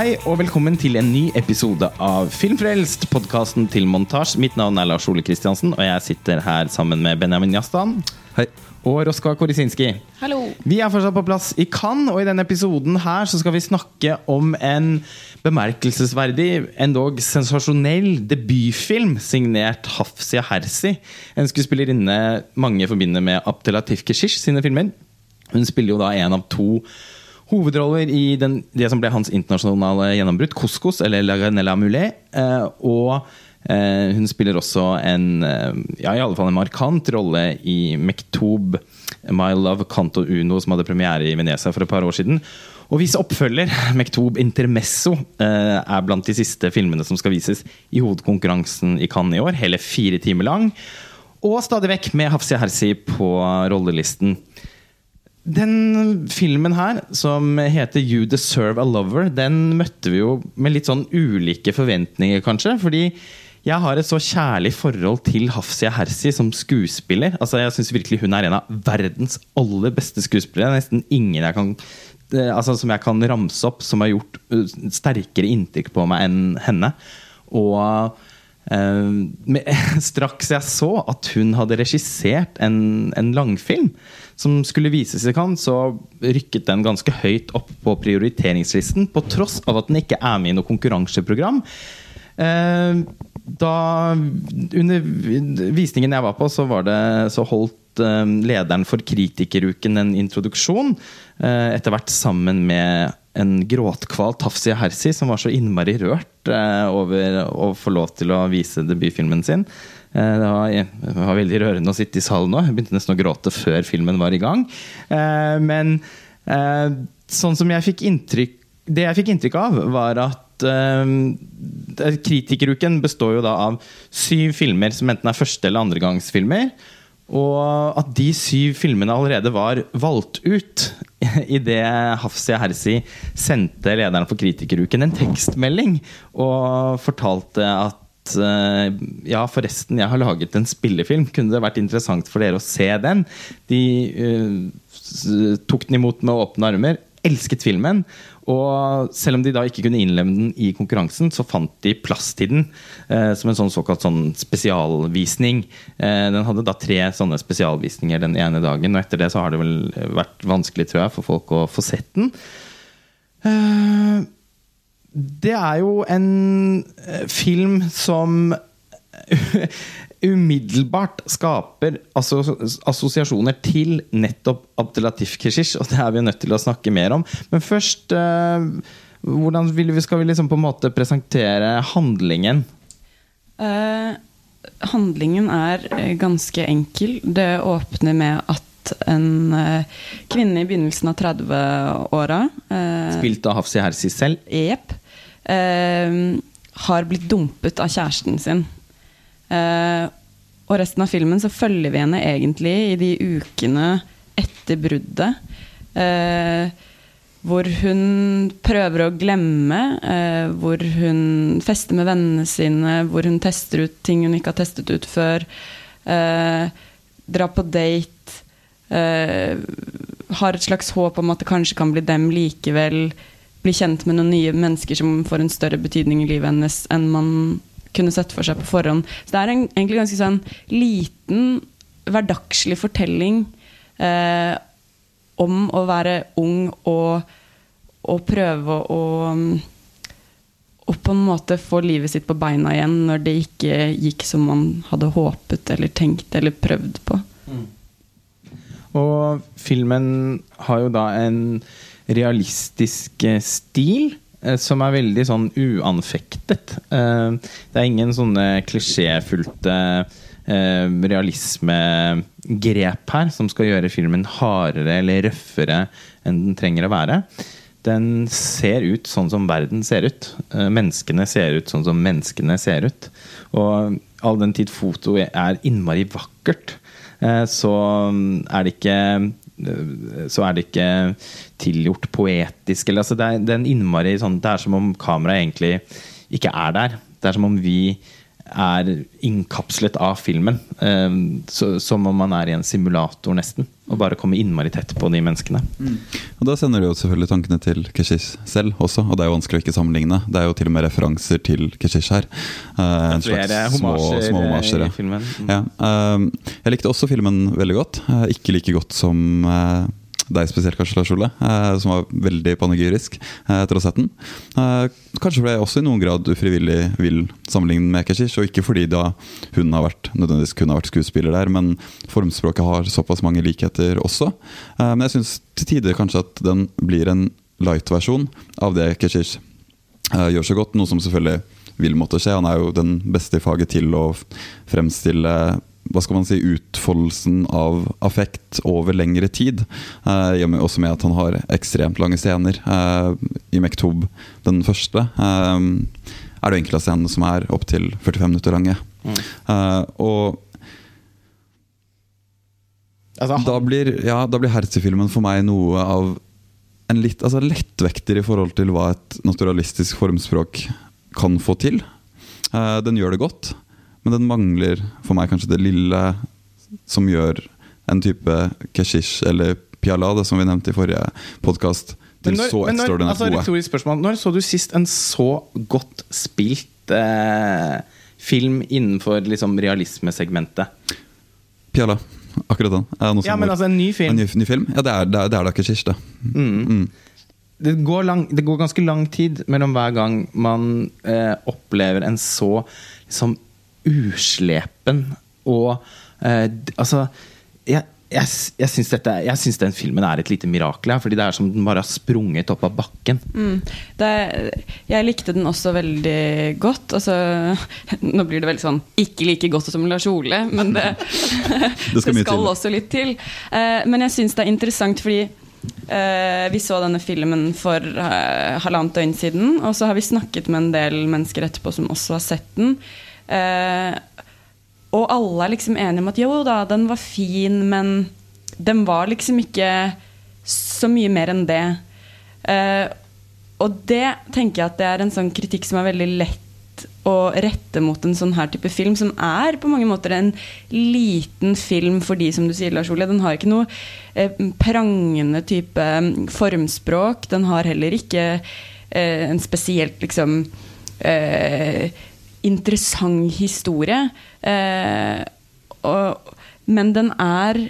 Hei og velkommen til en ny episode av Filmfrelst, podkasten til montasje. Mitt navn er Lars Ole Kristiansen, og jeg sitter her sammen med Benjamin Jastan. Hei. Og Roska Korisinski. Hallo. Vi er fortsatt på plass i Cannes, og i denne episoden her så skal vi snakke om en bemerkelsesverdig, endog sensasjonell debutfilm signert Hafsia Hersi. En skuespillerinne mange forbinder med Abdelatif Keshish sine filmer. Hun spiller jo da en av to hovedroller i den, det som ble hans internasjonale gjennombrudd, Couscous, eller La Granella Moulet. Eh, og eh, hun spiller også en eh, ja, i alle fall en markant rolle i Mektob, My Love Canto Uno, som hadde premiere i Venezia for et par år siden. Og hvis oppfølger, Mektob Intermesso, er blant de siste filmene som skal vises i hovedkonkurransen i Cannes i år. Hele fire timer lang. Og stadig vekk med Hafsia Hersi på rollelisten. Den filmen her, som heter You Deserve a Lover, den møtte vi jo med litt sånn ulike forventninger, kanskje. Fordi jeg har et så kjærlig forhold til Hafsia Hersi som skuespiller. Altså Jeg syns virkelig hun er en av verdens aller beste skuespillere. Nesten ingen jeg kan altså som jeg kan ramse opp som har gjort sterkere inntrykk på meg enn henne. Og eh, straks jeg så at hun hadde regissert en, en langfilm som skulle vises i Cannes, så rykket den ganske høyt opp på prioriteringslisten, på tross av at den ikke er med i noe konkurranseprogram. Eh, da, under visningen jeg var på, så, var det, så holdt eh, lederen for Kritikeruken en introduksjon. Etter hvert sammen med en gråtkval Tafsi Hersi, som var så innmari rørt over å få lov til å vise debutfilmen sin. Eh, det var, det var, veldig rørende å sitte i salen nå. Jeg begynte nesten å gråte før filmen var i gang. Eh, men eh, sånn som jeg fikk inntrykk Det jeg fikk inntrykk av, var at Kritikeruken består jo da av syv filmer som enten er første- eller andregangsfilmer. Og at de syv filmene allerede var valgt ut idet Hafsia Hersi sendte lederen for Kritikeruken en tekstmelding og fortalte at Eh, ja, forresten, jeg har laget en spillefilm. Kunne det vært interessant for dere å se den? De uh, tok den imot med åpne armer. Elsket filmen. Og selv om de da ikke kunne innlemme den i konkurransen, så fant de plass til den eh, som en sånn såkalt sånn spesialvisning. Eh, den hadde da tre sånne spesialvisninger den ene dagen, og etter det så har det vel vært vanskelig, tror jeg, for folk å få sett den. Eh, det er jo en eh, film som umiddelbart skaper assosiasjoner til nettopp Abdelatif Keshish, og det er vi nødt til å snakke mer om. Men først eh, hvordan skal vi liksom på en måte presentere handlingen? Uh, handlingen er ganske enkel. Det åpner med at en uh, kvinne i begynnelsen av 30-åra uh, Spilt av Hafsi Hersi selv? Jepp eh, har blitt dumpet av kjæresten sin. Eh, og resten av filmen så følger vi henne egentlig i de ukene etter bruddet. Eh, hvor hun prøver å glemme, eh, hvor hun fester med vennene sine, hvor hun tester ut ting hun ikke har testet ut før. Drar på date. Har et slags håp om at det kanskje kan bli dem likevel bli kjent med noen nye mennesker som får en større betydning i livet hennes enn man kunne sett for seg på forhånd. Så det er en egentlig ganske sånn liten, hverdagslig fortelling eh, om å være ung og, og prøve å og på en måte få livet sitt på beina igjen når det ikke gikk som man hadde håpet eller tenkt eller prøvd på. Mm. Og filmen har jo da en realistisk eh, stil som er veldig sånn uanfektet. Eh, det er ingen sånne klisjéfylte realismegrep her som skal gjøre filmen hardere eller røffere enn den trenger å være. Den ser ut sånn som verden ser ut. Menneskene ser ut sånn som menneskene ser ut. Og all den tid foto er innmari vakkert, så er det ikke så er det ikke tilgjort poetisk. Eller, altså det, er, det, er innmari, sånn, det, er, som om kameraet egentlig ikke er der. Det er som om vi er innkapslet av filmen. Eh, så, som om man er i en simulator, nesten. Og bare kommer innmari tett på de menneskene. Og Da sender du jo selvfølgelig tankene til Keshish selv også, og det er jo vanskelig å ikke sammenligne. Det er jo til og med referanser til Keshish her. Eh, en slags små, små eh, homasjer. Mm. Ja, eh, jeg likte også filmen veldig godt. Eh, ikke like godt som deg spesielt, kanskje, Lars Ole, eh, som var veldig panegyrisk eh, etter å ha sett den. Eh, kanskje ble jeg også i noen grad ufrivillig vil sammenligne med Keshish, og ikke fordi da hun har vært, nødvendigvis kun vært skuespiller der, men formspråket har såpass mange likheter også. Men jeg syns til tider kanskje at den blir en light-versjon av det Keshish gjør så godt, noe som selvfølgelig vil måtte skje. Han er jo den beste i faget til å fremstille hva skal man si, utfoldelsen av affekt over lengre tid. Eh, også med at han har ekstremt lange scener. Eh, I Mektob, den første, eh, er det enkelte av scenene som er opptil 45 minutter lange. Eh, og Altså, da blir, ja, blir Herzi-filmen for meg noe av en litt altså lettvekter i forhold til hva et naturalistisk formspråk kan få til. Eh, den gjør det godt, men den mangler for meg kanskje det lille som gjør en type keshish eller pialade, som vi nevnte i forrige podkast, til når- så ekstraordinært altså, gode. retorisk spørsmål. Når så du sist en så godt spilt eh, film innenfor liksom, realismesegmentet? Piala, akkurat den. Det Ja, men altså en ny film. En ny, ny film? Ja, det er, det er, det er da keshish, det. Mm. Det går, lang, det går ganske lang tid mellom hver gang man eh, opplever en så liksom uslepen og eh, Altså, jeg, jeg, jeg syns dette- jeg syns den filmen er et lite mirakel. Fordi det er som den bare har sprunget opp av bakken. Mm. Det, jeg likte den også veldig godt. Altså, nå blir det veldig sånn ikke like godt som Lars Ole, men det, Det skal det skal også litt til. Eh, men jeg syns det er interessant fordi eh, vi så denne filmen for eh, halvannet døgn siden, og så har vi snakket med en del mennesker etterpå som også har sett den. Eh, og alle er liksom enige om at jo da, den var fin, men den var liksom ikke så mye mer enn det. Eh, og det tenker jeg at det er en sånn kritikk som er veldig lett å rette mot en sånn her type film, som er på mange måter en liten film for de, som du sier, Lars Ole. Den har ikke noe eh, prangende type mm, formspråk. Den har heller ikke eh, en spesielt liksom eh, interessant historie. Eh, og, men den er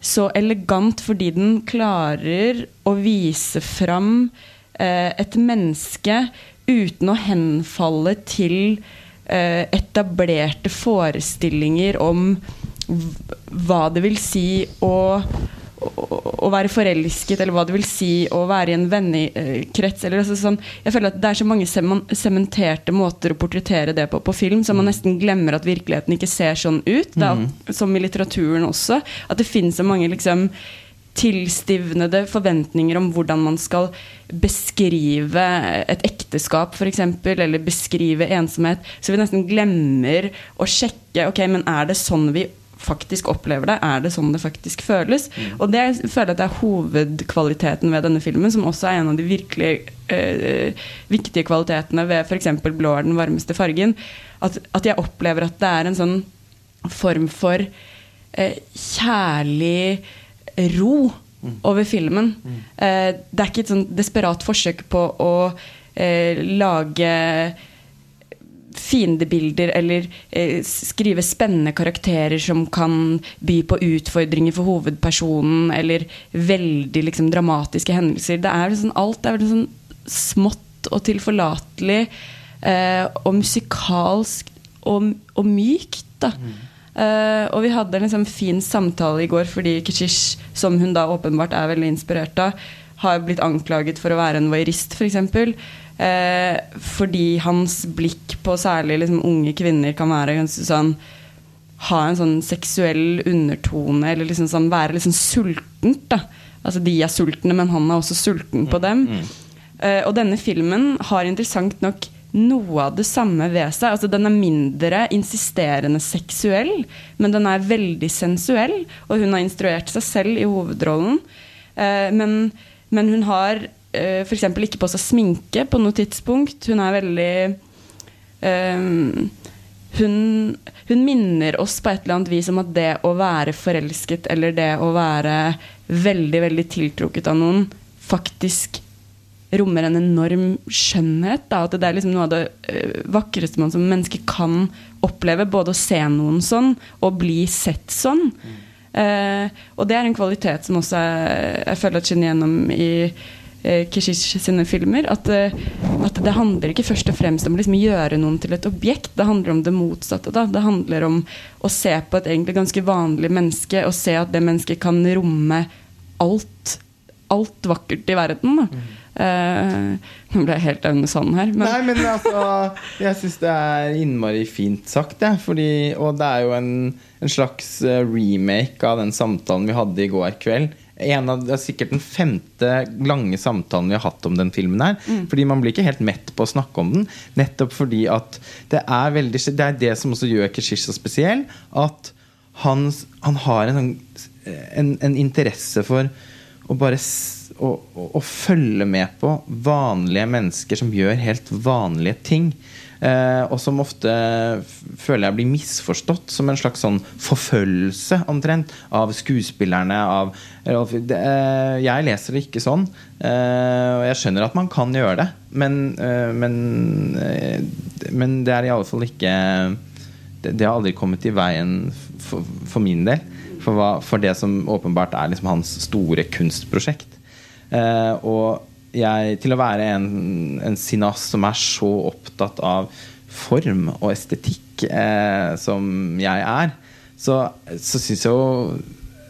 så elegant fordi den klarer å vise fram eh, et menneske uten å henfalle til eh, etablerte forestillinger om hva det vil si å, å, å være forelsket, eller hva det vil si å være i en vennekrets. Eller altså sånn, jeg føler at Det er så mange sementerte måter å portrettere det på på film, så man nesten glemmer at virkeligheten ikke ser sånn ut. Da, er, som i litteraturen også. At det finnes så mange liksom tilstivnede forventninger om hvordan man skal beskrive et ekteskap, f.eks., eller beskrive ensomhet. Så vi nesten glemmer å sjekke ok, men er det sånn vi faktisk opplever det. Er det sånn det faktisk føles? Og det jeg føler jeg at det er hovedkvaliteten ved denne filmen, som også er en av de virkelig øh, viktige kvalitetene ved f.eks. 'Blå er den varmeste fargen'. At, at jeg opplever at det er en sånn form for øh, kjærlig ro over filmen. Eh, det er ikke et sånn desperat forsøk på å uh, lage fiendebilder eller eh, skrive spennende karakterer som kan by på utfordringer for hovedpersonen, eller veldig liksom, dramatiske hendelser. Det er liksom, alt er veldig sånn smått og tilforlatelig eh, og musikalsk og, og mykt. da Eh, og vi hadde en liksom fin samtale i går fordi Kishish, som hun da åpenbart er veldig inspirert av, har blitt anklaget for å være en voyeurist, f.eks. For eksempel. eh, fordi hans blikk på særlig liksom, unge kvinner kan være ganske sånn Ha en sånn seksuell undertone, eller liksom sånn, være liksom sultent. da Altså De er sultne, men han er også sulten på dem. Eh, og denne filmen har interessant nok noe av det samme ved seg. Altså, den er mindre insisterende seksuell, men den er veldig sensuell. Og hun har instruert seg selv i hovedrollen. Eh, men, men hun har uh, f.eks. ikke på seg sminke på noe tidspunkt. Hun er veldig um, hun, hun minner oss på et eller annet vis om at det å være forelsket eller det å være veldig, veldig tiltrukket av noen, faktisk rommer en enorm skjønnhet. Da. At det er liksom noe av det uh, vakreste man som menneske kan oppleve. Både å se noen sånn og bli sett sånn. Mm. Uh, og det er en kvalitet som også er, jeg føler at skinner gjennom i uh, Kishish sine filmer. At, at, det handler ikke først og fremst om å liksom gjøre noen til et objekt. Det handler om det motsatte. Da. Det handler om å se på et egentlig ganske vanlig menneske og se at det mennesket kan romme alt, alt vakkert i verden. Da. Uh, nå ble jeg helt Aune Sand her. Men. Nei, men altså Jeg syns det er innmari fint sagt, ja, fordi, og det er jo en, en, slags eh, remake av den samtalen vi hadde i går kveld. En av, det er sikkert den femte lange samtalen vi har hatt om den filmen. her mm. Fordi man blir ikke helt mett på å snakke om den. Nettopp fordi at det er veldig Det er det som også gjør Keshish så spesiell. At han, han har en, sånn, en, en interesse for å bare å, å, følge med på vanlige mennesker som gjør helt vanlige ting. Eh, og som ofte føler jeg blir misforstått som en slags sånn forfølgelse, omtrent, av skuespillerne. Av, det, eh, jeg leser det ikke sånn. Eh, og jeg skjønner at man kan gjøre det, men, eh, men, eh, men det er i alle fall ikke det, det, har aldri kommet i veien for, for min del. For, hva, for, det som åpenbart er liksom hans store kunstprosjekt. Eh, og jeg, til å være en, en sinas som er så opptatt av form og estetikk eh, som jeg er, så, så syns jeg jo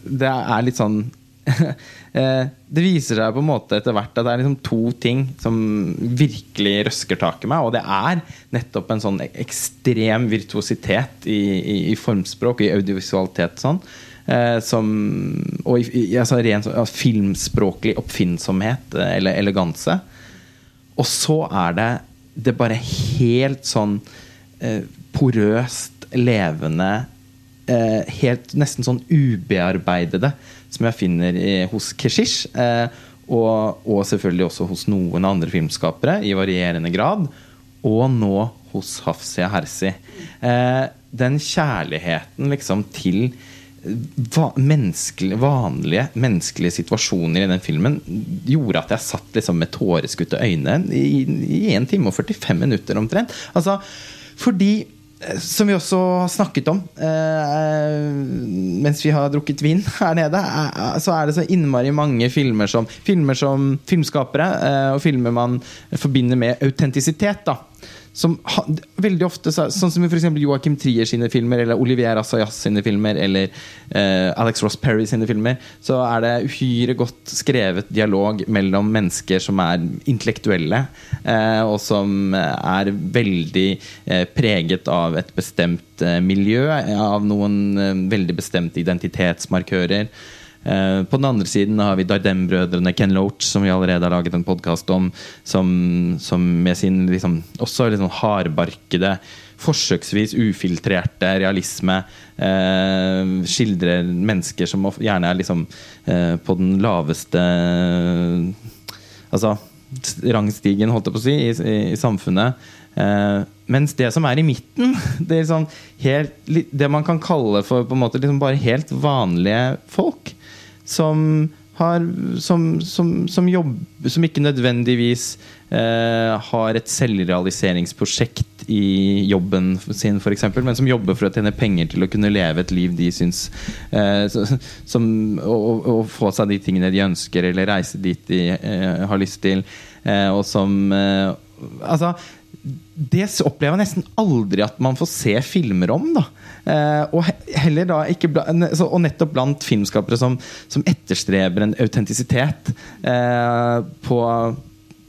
det er litt sånn eh, Det viser seg på en måte etter hvert at det er liksom to ting som virkelig røsker tak i meg. Og det er nettopp en sånn ekstrem virtuositet i, i, i formspråk, i audiovisualitet. sånn Eh, som, og altså, ren altså, filmspråklig oppfinnsomhet eh, eller eleganse. Og så er det det bare helt sånn eh, porøst, levende eh, Helt nesten sånn ubearbeidede som jeg finner i, hos Keshish. Eh, og, og, selvfølgelig også hos noen andre filmskapere i varierende grad. Og nå hos Hafsia Hersi. Eh, den kjærligheten liksom til va menneskelig, vanlige menneskelige situasjoner i den filmen gjorde at jeg satt liksom med tåreskutte øyne i, i 1 time og 45 minutter omtrent. Altså, fordi eh, som vi også har snakket om eh, mens vi har drukket vin her nede, eh, så er det så innmari mange filmer som Filmer som filmskapere eh, og filmer man forbinder med autentisitet. da som veldig ofte Sånn som f.eks. Joachim Trier sine filmer, eller Olivier Assayas sine filmer, eller uh, Alex Ross Perry sine filmer, så er det uhyre godt skrevet dialog mellom mennesker som er intellektuelle, uh, og som er veldig uh, preget av et bestemt miljø, av noen veldig bestemte identitetsmarkører. Eh, på den andre siden har vi Dardem-brødrene Ken Loach, som vi allerede har laget en podkast om, som, som, med sin liksom, også liksom hardbarkede, forsøksvis ufiltrerte realisme eh, skildrer mennesker som gjerne er liksom eh, på den laveste Altså rangstigen, holdt jeg på å si, i, i, i samfunnet. Eh, mens det som er i midten, det, sånn helt, det man kan kalle for på en liksom bare helt vanlige folk, som har, som, som, som, jobb, som ikke nødvendigvis eh, har et selvrealiseringsprosjekt i jobben sin, f.eks., men som jobber for å tjene penger til å kunne leve et liv de syns eh, som, og, og, få seg de tingene de ønsker, eller reise dit de eh, har lyst til, eh, og som eh, Altså det opplever jeg nesten aldri at man får se filmer om. da eh, og, heller da ikke og nettopp blant filmskapere som, som etterstreber en autentisitet eh, på,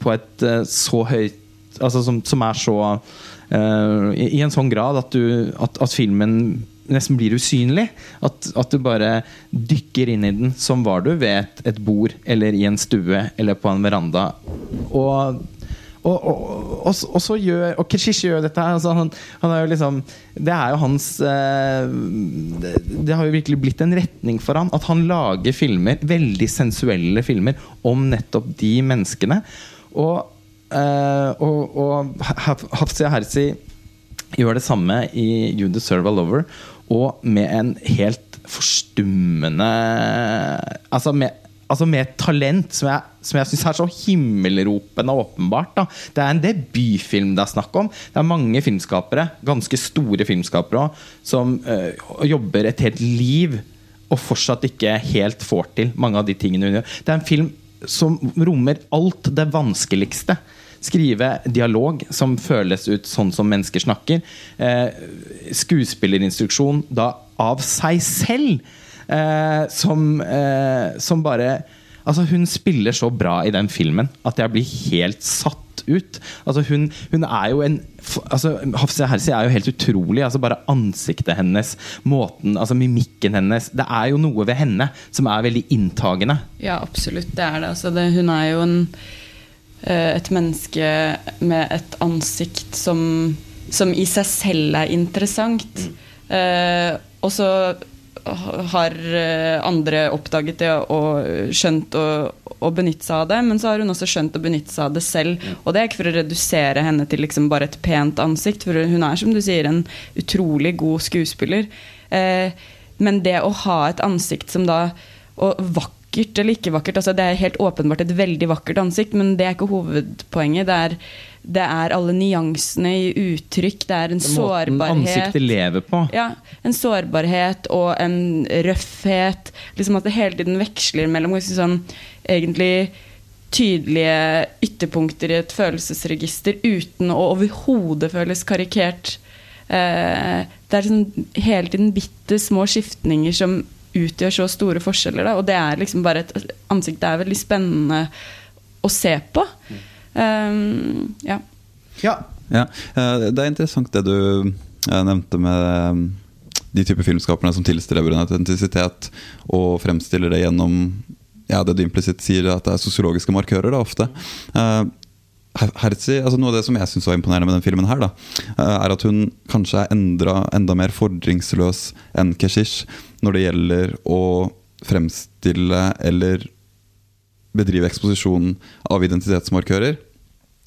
på, et eh, så høyt Altså som, som er så eh, i, i, en sånn grad at, du, at, at filmen nesten blir usynlig. At, at, du bare dykker inn i den som var du ved et, et bord eller i en stue eller på en veranda. Og og, og, og, og, så gjør Og Keshish gjør dette. Altså han, han, er jo liksom Det er jo hans eh, det, det, har jo virkelig blitt en retning for han at han lager filmer, veldig sensuelle filmer, om nettopp de menneskene. Og, eh, og, Hafsia Hersi gjør det samme i You Deserve a Lover, og med en helt forstummende Altså med, altså med et talent som jeg, som jeg syns er så himmelropende åpenbart. Da. Det er en debutfilm det er snakk om. Det er mange filmskapere, ganske store filmskapere òg, som øh, jobber et helt liv og fortsatt ikke helt får til mange av de tingene hun gjør. Det er en film som rommer alt det vanskeligste. Skrive dialog som føles ut sånn som mennesker snakker. Eh, skuespillerinstruksjon da av seg selv. Eh, som, eh, som bare Altså Hun spiller så bra i den filmen at jeg blir helt satt ut. Altså Hun, hun er jo en altså Hafsia Hersi er jo helt utrolig. Altså Bare ansiktet hennes, måten, altså mimikken hennes. Det er jo noe ved henne som er veldig inntagende. Ja, absolutt. Det er det. Altså det hun er jo en, eh, et menneske med et ansikt som, som i seg selv er interessant. Mm. Eh, og så har eh, andre oppdaget det og skjønt å, å, benytte seg av det. Men så har hun også skjønt å benytte seg av det selv. Og det er ikke for å redusere henne til liksom bare et pent ansikt, for hun er som du sier en utrolig god skuespiller. Eh, men det å ha et ansikt som da Og vakkert eller ikke vakkert, altså det er helt åpenbart et veldig vakkert ansikt, men det er ikke hovedpoenget. det er det er alle nyansene i uttrykk. Det er en det sårbarhet. Ansiktet lever på. Ja, En sårbarhet og en røffhet. Liksom At det hele tiden veksler mellom sånn, egentlig tydelige ytterpunkter i et følelsesregister uten å overhodet føles karikert. Eh, det er sånn, hele tiden bitte små skiftninger som utgjør så store forskjeller. Da. Og det er liksom bare et ansikt det er veldig spennende å se på. Mm. Um, ja. ja. ja. Eh, det er interessant det du eh, nevnte med eh, de typer filmskaperne som tilstreber en autentisitet og fremstiller det gjennom ja, det du implisitt sier, at det er sosiologiske markører. da ofte. Herzi, altså Noe av det som jeg syns var imponerende med den filmen, her da, er at hun kanskje er endra, enda mer fordringsløs enn Keshish når det gjelder å fremstille eller bedrive eksposisjon av identitetsmarkører.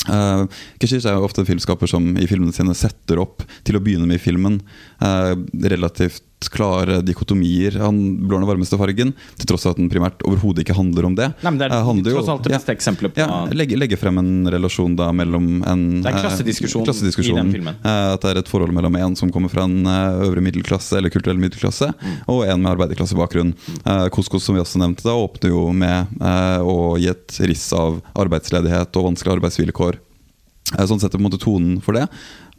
Uh, Keshish er jo ofte en filmskaper som i filmene sine setter opp til å begynne med i filmen uh, relativt klare dikotomier. Han blår den varmeste fargen, til tross av at den primært overhodet ikke handler om det. Nei, men det er uh, tross alt det beste ja, eksempelet på ja, legge, legge, frem en relasjon da mellom en Det er klassediskusjon, klassediskusjon i den filmen. at det er et forhold mellom en som kommer fra en øvre middelklasse eller kulturell middelklasse, mm. og en med arbeiderklassebakgrunn. Eh, Koskos, som vi også nevnte, da åpner jo med å gi et riss av arbeidsledighet og vanskelige arbeidsvilkår. Sånn setter på en måte tonen for det.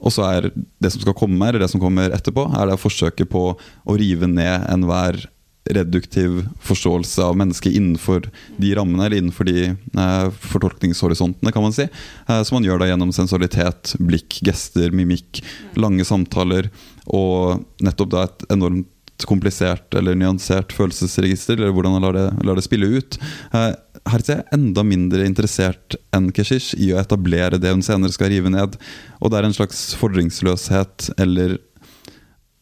Og så er det som skal komme, eller det som kommer etterpå, er det forsøket på å rive ned enhver reduktiv forståelse av mennesket innenfor de rammene, eller innenfor de eh, fortolkningshorisontene, kan man si. Eh, som man gjør da gjennom sensualitet, blikk, gester, mimikk, lange samtaler, og nettopp da et enormt komplisert eller nyansert følelsesregister, eller hvordan han lar det, lar det spille ut. Eh, her er enda mindre interessert enn Keshish i å etablere det hun senere skal rive ned. Og det er en slags fordringsløshet eller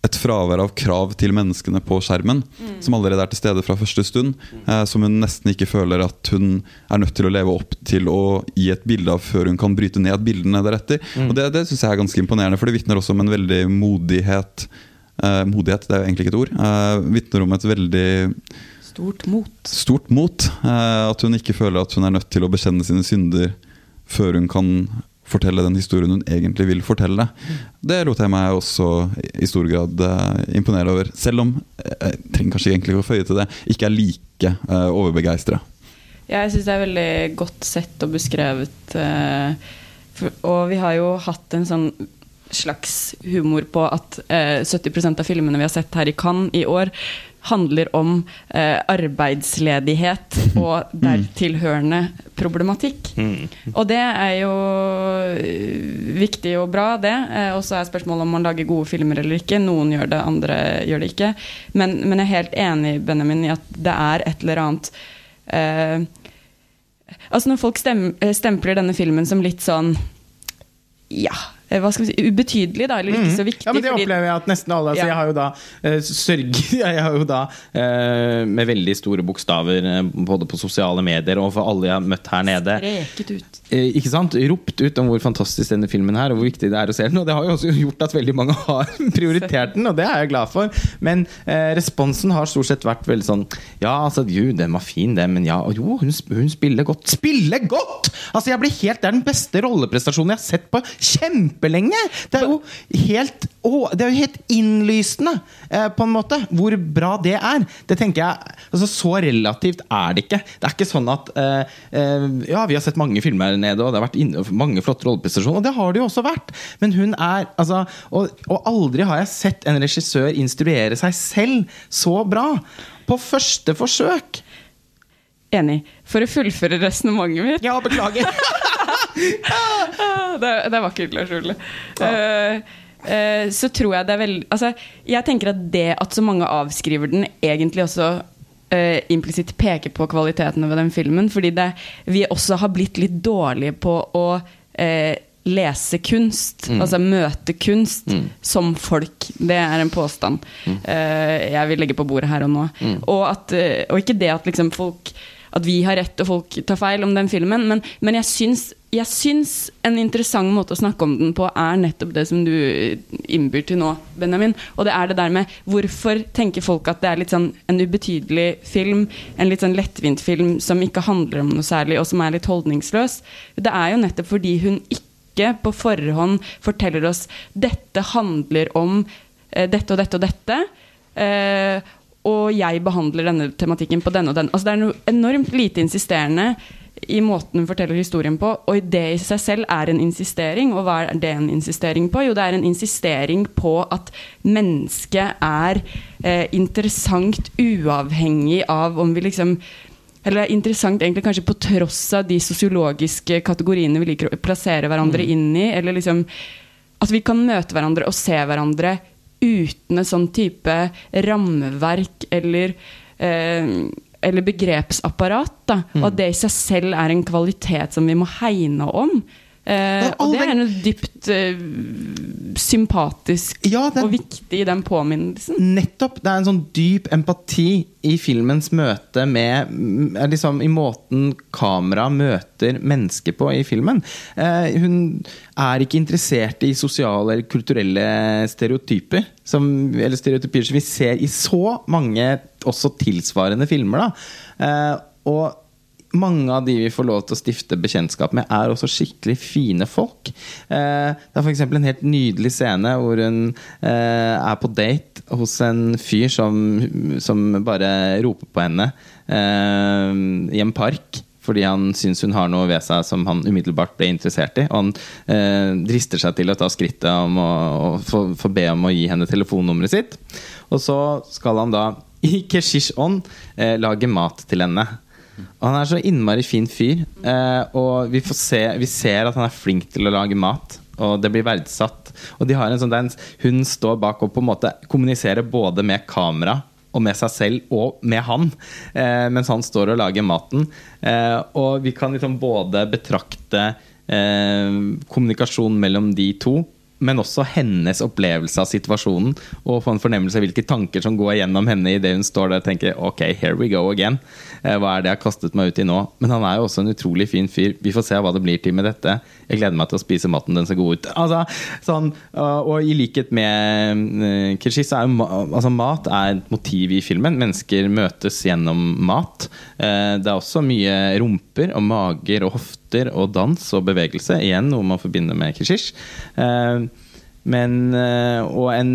et fravær av krav til menneskene på skjermen, mm. som allerede er til stede fra første stund. Eh, som hun nesten ikke føler at hun er nødt til å leve opp til å gi et bilde av før hun kan bryte ned bildene deretter. Mm. Og Det, det syns jeg er ganske imponerende, for det vitner også om en veldig modighet. Eh, modighet, det er jo egentlig ikke et ord. Eh, vitner om et veldig Stort mot. Stort mot. Eh, at hun ikke føler at hun er nødt til å bekjenne sine synder før hun kan fortelle den historien hun egentlig vil fortelle. Det lot jeg meg også i stor grad uh, imponere over. Selv om jeg trenger kanskje egentlig å føye til det, ikke er like uh, overbegeistra. Jeg syns det er veldig godt sett og beskrevet. Uh, og vi har jo hatt en sånn slags humor på at eh, 70% av filmene vi har sett her i Cannes i år, handler om eh, arbeidsledighet og mm. dertilhørende problematikk. Mm. Og det er jo eh, viktig og bra, det. Eh, og så er spørsmålet om man lager gode filmer eller ikke. Noen gjør det, andre gjør det ikke. Men, men jeg er helt enig Benjamin, i at det er et eller annet eh, Altså Når folk stem, stempler denne filmen som litt sånn ja, eh, hva skal vi si, ubetydelig, da, eller ikke så viktig. Ja, men det fordi- opplever jeg at nesten alle altså, Ja. Jeg har jo da eh, sørget Jeg har jo da eh, med veldig store bokstaver eh, både på sosiale medier og for alle jeg har møtt her nede Streket ut. eh, ikke sant? ropt ut om hvor fantastisk denne filmen er, og hvor viktig det er å se den. Og det har jo også gjort at veldig mange har prioritert den, og det er jeg glad for. Men eh, responsen har stort sett vært veldig sånn Ja, altså, jo, den var fin, den, men ja, og jo, hun, hun spiller godt. Spiller godt! Altså, jeg blir helt, Det er den beste rolleprestasjonen jeg har sett på kjempelenge! Det er jo helt å, Det er jo helt innlysende, eh, på en måte, hvor bra det er. Det tenker jeg altså, Så relativt er det ikke. Det er ikke sånn at eh, eh, Ja, vi har sett mange filmer her nede, og det har vært inne, mange flotte rolleprestasjoner, og det har det jo også vært. Men hun er altså og, og aldri har jeg sett en regissør instruere seg selv så bra. På første forsøk. Enig. For å fullføre resonnementet mitt Ja, beklager. Ah, det, var det er vakkert, Lars Ole. uh, eh, så tror jeg det er veldig altså, Jeg tenker at det at så mange avskriver den, egentlig også uh, implisitt peker på kvalitetene ved den filmen. Fordi det, vi også har blitt litt dårlige på å uh, lese kunst. Altså møte kunst som folk. Det er en påstand eh, jeg vil legge på bordet her og nå. Og, at, eh, og ikke det at liksom folk at vi har rett og folk tar feil om den filmen, men, men jeg, syns, jeg syns en interessant måte å snakke om den på er nettopp det som du innbyr til nå, Benjamin. Og det er det der med hvorfor tenker folk at det er litt sånn en ubetydelig film, en litt sånn lettvint film som ikke handler om noe særlig, og som er litt holdningsløs. Det er jo nettopp fordi hun ikke på forhånd forteller oss dette handler om eh, dette og dette og dette. Eh, og jeg behandler denne tematikken på denne og den. Altså det er noe enormt lite insisterende i måten hun forteller historien på, og det i seg selv er en insistering. Og hva er det en insistering på? Jo, det er en insistering på at mennesket er eh, interessant uavhengig av om vi liksom eller det er interessant egentlig kanskje på tross av de sosiologiske kategoriene vi liker å plassere hverandre inn i. Eller liksom At vi kan møte hverandre og se hverandre uten et sånn type rammeverk eller eh, eller begrepsapparat. Da. Og at det i seg selv er en kvalitet som vi må hegne om. Eh, og det er noe dypt eh, sympatisk Ja, det- og viktig i den påminnelsen. Nettopp. Det er en sånn dyp empati i filmens møte med liksom I måten kamera møter mennesker på i filmen. Uh, hun er ikke interessert i sosiale eller kulturelle stereotyper. Som, eller stereotypier som vi ser i så mange også tilsvarende filmer. Da. Uh, og mange av de vi får lov til å stifte bekjentskap med, er også skikkelig fine folk. Eh, det er f.eks. en helt nydelig scene hvor hun eh, er på date hos en fyr som, som bare roper på henne eh, i en park. Fordi han syns hun har noe ved seg som han umiddelbart ble interessert i. Og han eh, drister seg til å ta skrittet om å, å få, få be om å gi henne telefonnummeret sitt. Og så skal han da i Keshish ånd eh, lage mat til henne. Han er så innmari fin fyr. Eh, og vi, se, vi ser at han er flink til å lage mat. Og det blir verdsatt. Og de har en sånn Hun står bak og på en måte kommuniserer både med kamera og med seg selv og med han, eh, mens han står og lager maten. Eh, og vi kan liksom både betrakte eh, kommunikasjon mellom de to, men også hennes opplevelse av situasjonen. Og få en fornemmelse av hvilke tanker som går gjennom henne idet hun står der og tenker Ok, here we go again. Eh, hva er det jeg har kastet meg ut i nå? Men han er jo også en utrolig fin fyr. Vi får se hva det blir til med dette. Jeg gleder meg til å spise maten. Den ser god ut. Altså, sånn, og, og i likhet med Kishi, så er jo altså, mat er et motiv i filmen. Mennesker møtes gjennom mat. Eh, det er også mye rumper og mager og hofter og dans og bevegelse. Igjen noe man forbinder med Kishish. Eh, men eh, Og en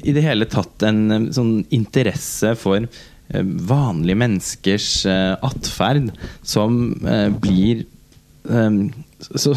i det hele tatt en eh, sånn interesse for vanlige menneskers atferd som blir eh, så,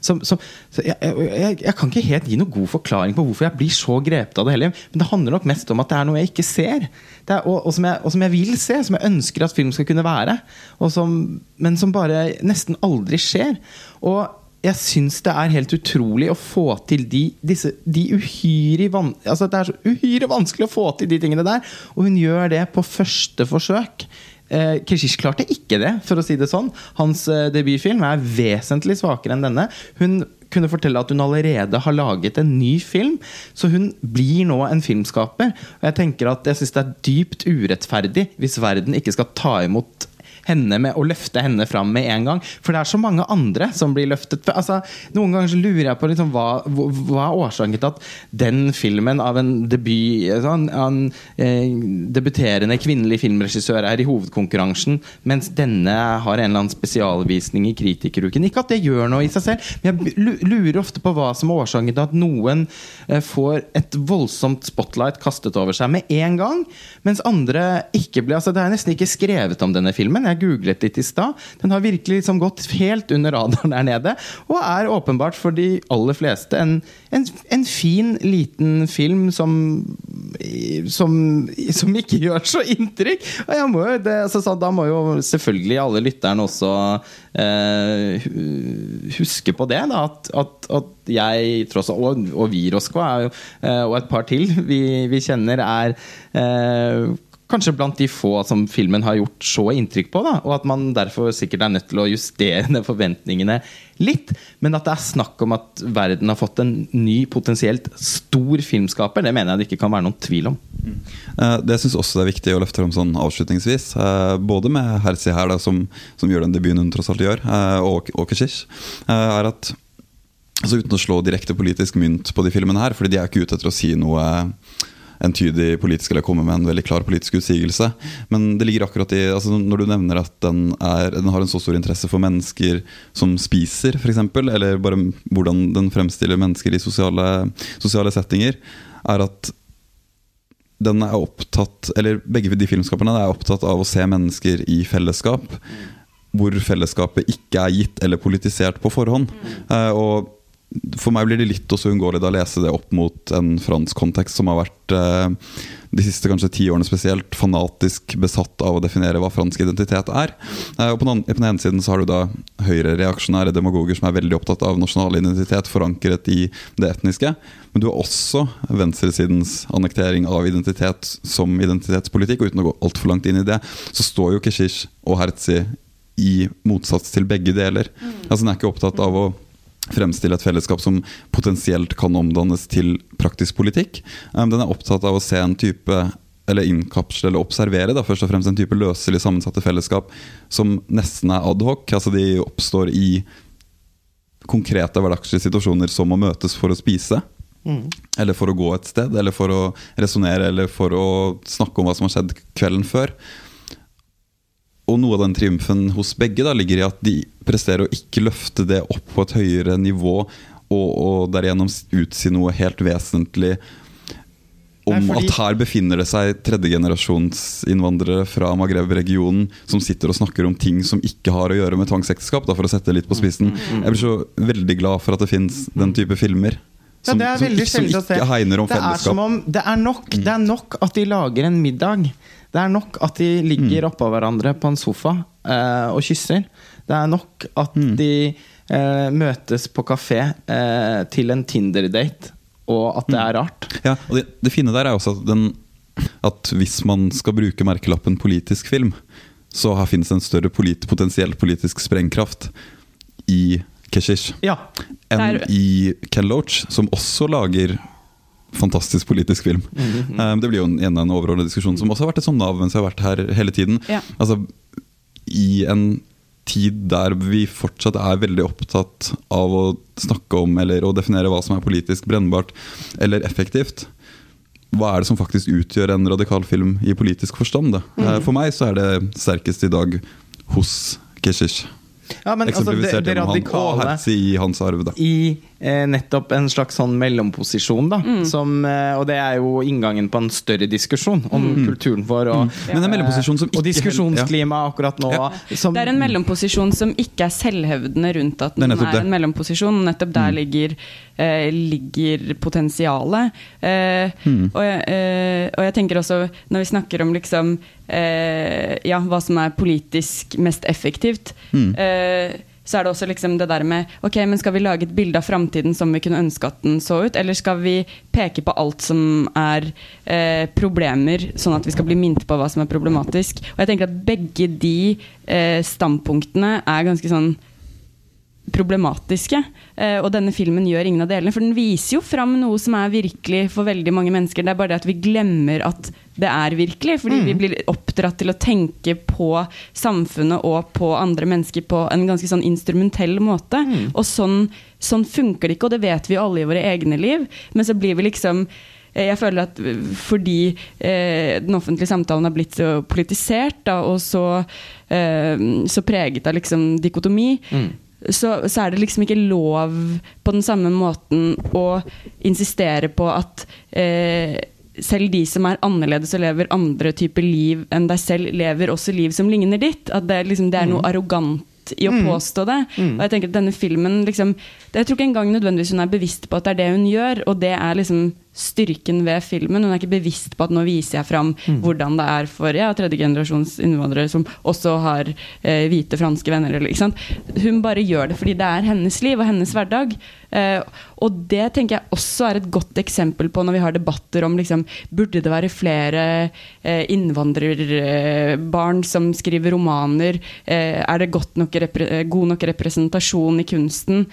som, som, så jeg, jeg, jeg kan ikke helt gi noen god forklaring på hvorfor jeg blir så grepet av det heller. Men det handler nok mest om at det er noe jeg ikke ser. Er, og, og, som jeg, og som jeg vil se, som jeg ønsker at film skal kunne være. Men som bare nesten aldri skjer. Og jeg syns det er helt utrolig å få til de, disse, de uhyre, van, altså Det er så uhyre vanskelig å få til de tingene der, og hun gjør det på første forsøk. Eh, Keshish klarte ikke det, for å si det sånn. Hans eh, debutfilm er vesentlig svakere enn denne. Hun kunne fortelle at hun allerede har laget en ny film. Så hun blir nå en filmskaper. Og jeg tenker at jeg syns det er dypt urettferdig hvis verden ikke skal ta imot henne med å løfte henne fram med en gang. For det er så mange andre som blir løftet. Altså, noen ganger så lurer jeg på liksom, hva, hva, er årsaken til at den filmen av en debut sånn, en eh, debuterende kvinnelig filmregissør er i hovedkonkurransen, mens denne har en eller annen spesialvisning i Kritikeruken. Ikke at det gjør noe i seg selv, men jeg lurer ofte på hva som er årsaken til at noen eh, får et voldsomt spotlight kastet over seg med en gang, mens andre ikke blir altså, Det er nesten ikke skrevet om denne filmen. Jeg googlet litt i stad. Den har virkelig liksom gått helt under radaren der nede. Og er åpenbart for de aller fleste en, en, en fin, liten film som, som, som ikke gjør så inntrykk. Og må, det, altså, da må jo selvfølgelig alle lytterne også eh, huske på det. Da, at, at, at, jeg tross alt, og, og vi, Rosko, eh, og et par til vi, vi kjenner, er eh, kanskje blant de få som filmen har gjort så inntrykk på. Da, og at man derfor sikkert er nødt til å justere forventningene litt. Men at det er snakk om at verden har fått en ny, potensielt stor filmskaper, det mener jeg det ikke kan være noen tvil om. Mm. Det syns også det er viktig å løfte fram sånn avslutningsvis. Eh, både med Hersi her, da, som, som, gjør den debuten hun tross alt gjør, eh, og Åkershish, er at altså Uten å slå direkte politisk mynt på de filmene her, fordi de er ikke ute etter å si noe entydig politisk eller komme med en veldig klar politisk utsigelse. Men det ligger akkurat i altså Når du nevner at den, er, den har en så stor interesse for mennesker som spiser, f.eks., eller bare hvordan den fremstiller mennesker i sosiale, sosiale settinger, er at den er opptatt, eller begge de filmskaperne er opptatt av å se mennesker i fellesskap. Hvor fellesskapet ikke er gitt eller politisert på forhånd. Mm. Uh, og for meg blir det litt også uunngåelig å lese det opp mot en fransk kontekst som har vært eh, de siste kanskje ti årene spesielt fanatisk besatt av å definere hva fransk identitet er. Eh, og på den, på den, ene siden så har du da høyrereaksjonære demagoger som er veldig opptatt av nasjonal identitet forankret i det etniske. Men du har også venstresidens annektering av identitet som identitetspolitikk. Og uten å gå altfor langt inn i det, så står jo Keshish og Herzi i motsats til begge deler. Mm. Altså Den er ikke opptatt av å fremstille et fellesskap som potensielt kan omdannes til praktisk politikk. Um, den er opptatt av å se en type eller innkapsle eller observere da, først og fremst en type løselig sammensatte fellesskap som nesten er adhoc. Altså de oppstår i konkrete hverdagslige situasjoner som å møtes for å spise. Mm. Eller for å gå et sted, eller for å resonnere, eller for å snakke om hva som har skjedd kvelden før. Og noe av den triumfen hos begge da, ligger i at de presterer å ikke løfte det opp på et høyere nivå, og, og derigjennom utsi noe helt vesentlig om fordi... at her befinner det seg tredjegenerasjonsinnvandrere fra Maghreb-regionen som sitter og snakker om ting som ikke har å gjøre med tvangsekteskap, for å sette det litt på spissen. Mm, mm, mm. Jeg blir så veldig glad for at det fins den type filmer. Som, ja, som, som, ikke hegner om det fellesskap. Er om, det, er nok, det er nok at de lager en middag det er nok at de ligger mm. oppå hverandre på en sofa eh, og kysser. Det er nok at mm. de eh, møtes på kafé eh, til en Tinder-date, og at det mm. er rart. Ja, og det, det fine der er også at, den, at hvis man skal bruke merkelappen politisk film, så her finnes en større polit, potensiell politisk sprengkraft i Keshish ja. enn i Ken Loach, som også lager fantastisk politisk film. Mm -hmm. Det blir jo en, en overordnet diskusjon som også har vært et sånt nav mens jeg har vært her hele tiden. Ja. Altså, I en tid der vi fortsatt er veldig opptatt av å snakke om eller å definere hva som er politisk brennbart eller effektivt. Hva er det som faktisk utgjør en radikal film i politisk forstand? Mm. For meg så er det sterkest i dag hos Keshish. Ja, men altså, det, det radikale i hans arv, da. I eh, nettopp en slags sånn mellomposisjon, da. Mm. Som, eh, og det er jo inngangen på en større diskusjon om mm. kulturen vår. Og, mm. Men en mellomposisjon som ikke, og diskusjonsklima akkurat nå. Ja. Som, det er en mellomposisjon som ikke er selvhevdende rundt at den er, er en mellomposisjon. Nettopp der mm. ligger, eh, ligger potensialet. Eh, mm. og, eh, og, jeg tenker også, når vi snakker om liksom eh, ja, hva som er politisk mest effektivt. Mm. Så er det også liksom det der med Ok, men skal vi lage et bilde av framtiden som vi kunne ønske at den så ut, eller skal vi peke på alt som er eh, problemer, sånn at vi skal bli minnet på hva som er problematisk? Og jeg tenker at begge de eh, standpunktene er ganske sånn problematiske. Eh, og denne filmen gjør ingen av delene. For den viser jo fram noe som er virkelig for veldig mange mennesker. Det er bare det at vi glemmer at det er virkelig. Fordi Mm. vi blir oppdratt til å tenke på samfunnet og på andre mennesker på en ganske sånn instrumentell måte. Mm. Og sånn, sånn funker det ikke, og det vet vi jo alle i våre egne liv. Men så blir vi liksom eh, jeg føler at fordi eh, den offentlige samtalen har blitt så politisert da, og så, eh, så preget av liksom dikotomi, Mm. Så, så er det liksom ikke lov på den samme måten å insistere på at eh, selv de som er annerledes og lever andre typer liv enn deg selv, lever også liv som ligner ditt. At det, liksom, det er noe arrogant i å Mm. påstå det. Mm. Og jeg tenker at denne filmen liksom, Jeg tror ikke engang nødvendigvis hun er bevisst på at det er det hun gjør, og det er liksom styrken ved filmen. Hun er ikke bevisst på at nå viser jeg fram Mm. hvordan det er for ja, tredjegenerasjons innvandrere som også har eh, hvite franske venner. Hun bare gjør det fordi det er hennes liv og hennes hverdag. Eh, og det tenker jeg også er et godt eksempel på når vi har debatter om liksom, burde det være flere eh, innvandrerbarn som skriver romaner. Eh, er det nok eh, god nok representasjon i kunsten?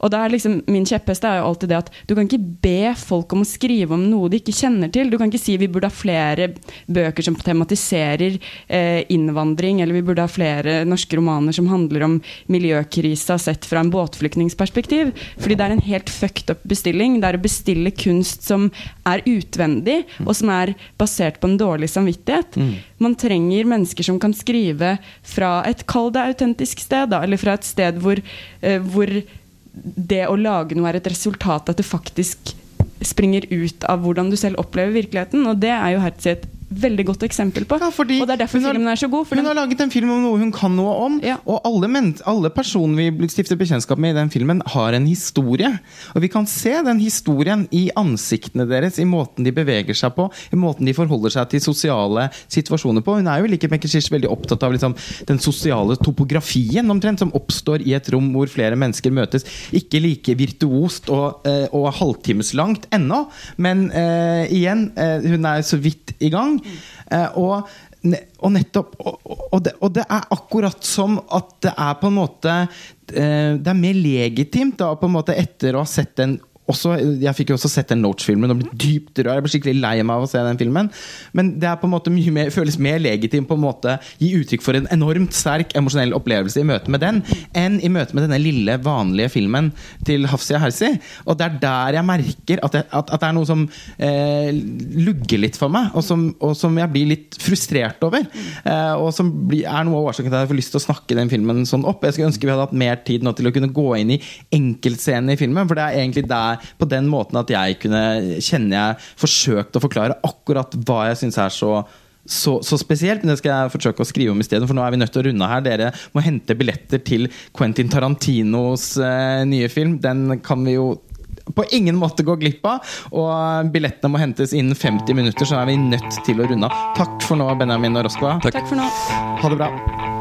Og da er liksom, Min kjepphest er jo alltid det at du kan ikke be folk om å skrive om noe de ikke kjenner til. Du kan ikke si vi burde ha flere bøker som tematiserer eh, innvandring, eller vi burde ha flere norske romaner som handler om miljøkrisa sett fra en båtflyktningsperspektiv. Fordi det er en helt fucked up bestilling. Det er å bestille kunst som er utvendig, og som er basert på en dårlig samvittighet. Man trenger mennesker som kan skrive fra et kall det autentisk sted, da, eller fra et sted hvor, eh, hvor det å lage noe er et resultat at det faktisk springer ut av hvordan du selv opplever virkeligheten. Og det er jo Hertz et veldig godt eksempel på. Ja, og det er derfor har- filmen er så god. For Hun den, har laget en film om noe hun kan noe om, Ja. og alle, alle personer vi stifter bekjentskap med i den filmen, har en historie. Og vi kan se den historien i ansiktene deres, i måten de beveger seg på, i måten de forholder seg til sosiale situasjoner på. Hun er jo like likhet med Keshish veldig opptatt av liksom, den sosiale topografien omtrent, som oppstår i et rom hvor flere mennesker møtes. Ikke like virtuost og, eh, og halvtimeslangt ennå, men uh, igjen, uh, hun er så vidt i gang. Eh, og, og nettopp og, og, det, og det er akkurat som at det er på en måte eh, Det er mer legitimt da, på en måte etter å ha sett den også, jeg fikk jo også sett den Loach-filmen og ble dypt rørt. Jeg ble skikkelig lei meg av å se den filmen. Men det er på en måte mye mer, føles mer legitimt på en måte gi uttrykk for en enormt sterk emosjonell opplevelse i møte med den, enn i møte med denne lille, vanlige filmen til Hafsia Hersi. Og det er der jeg merker at, jeg, at, at det er noe som eh, lugger litt for meg, og som, og som jeg blir litt frustrert over. Eh, og som blir, er noe av årsaken til at jeg får lyst til å snakke den filmen sånn opp. Jeg skulle ønske vi hadde hatt mer tid nå til å kunne gå inn i enkeltscenene i filmen, for det er egentlig der på den måten at jeg kunne kjenne jeg forsøkte å forklare akkurat hva jeg syns er så så, så spesielt, men det skal jeg forsøke å skrive om i stedet. For nå er vi nødt til å runde her. Dere må hente billetter til Quentin Tarantinos eh, nye film. Den kan vi jo på ingen måte gå glipp av. Og billettene må hentes innen 50 minutter, så er vi nødt til å runde av. Takk for nå, Benjamin og Roskva. Takk. takk for nå. Ha det bra.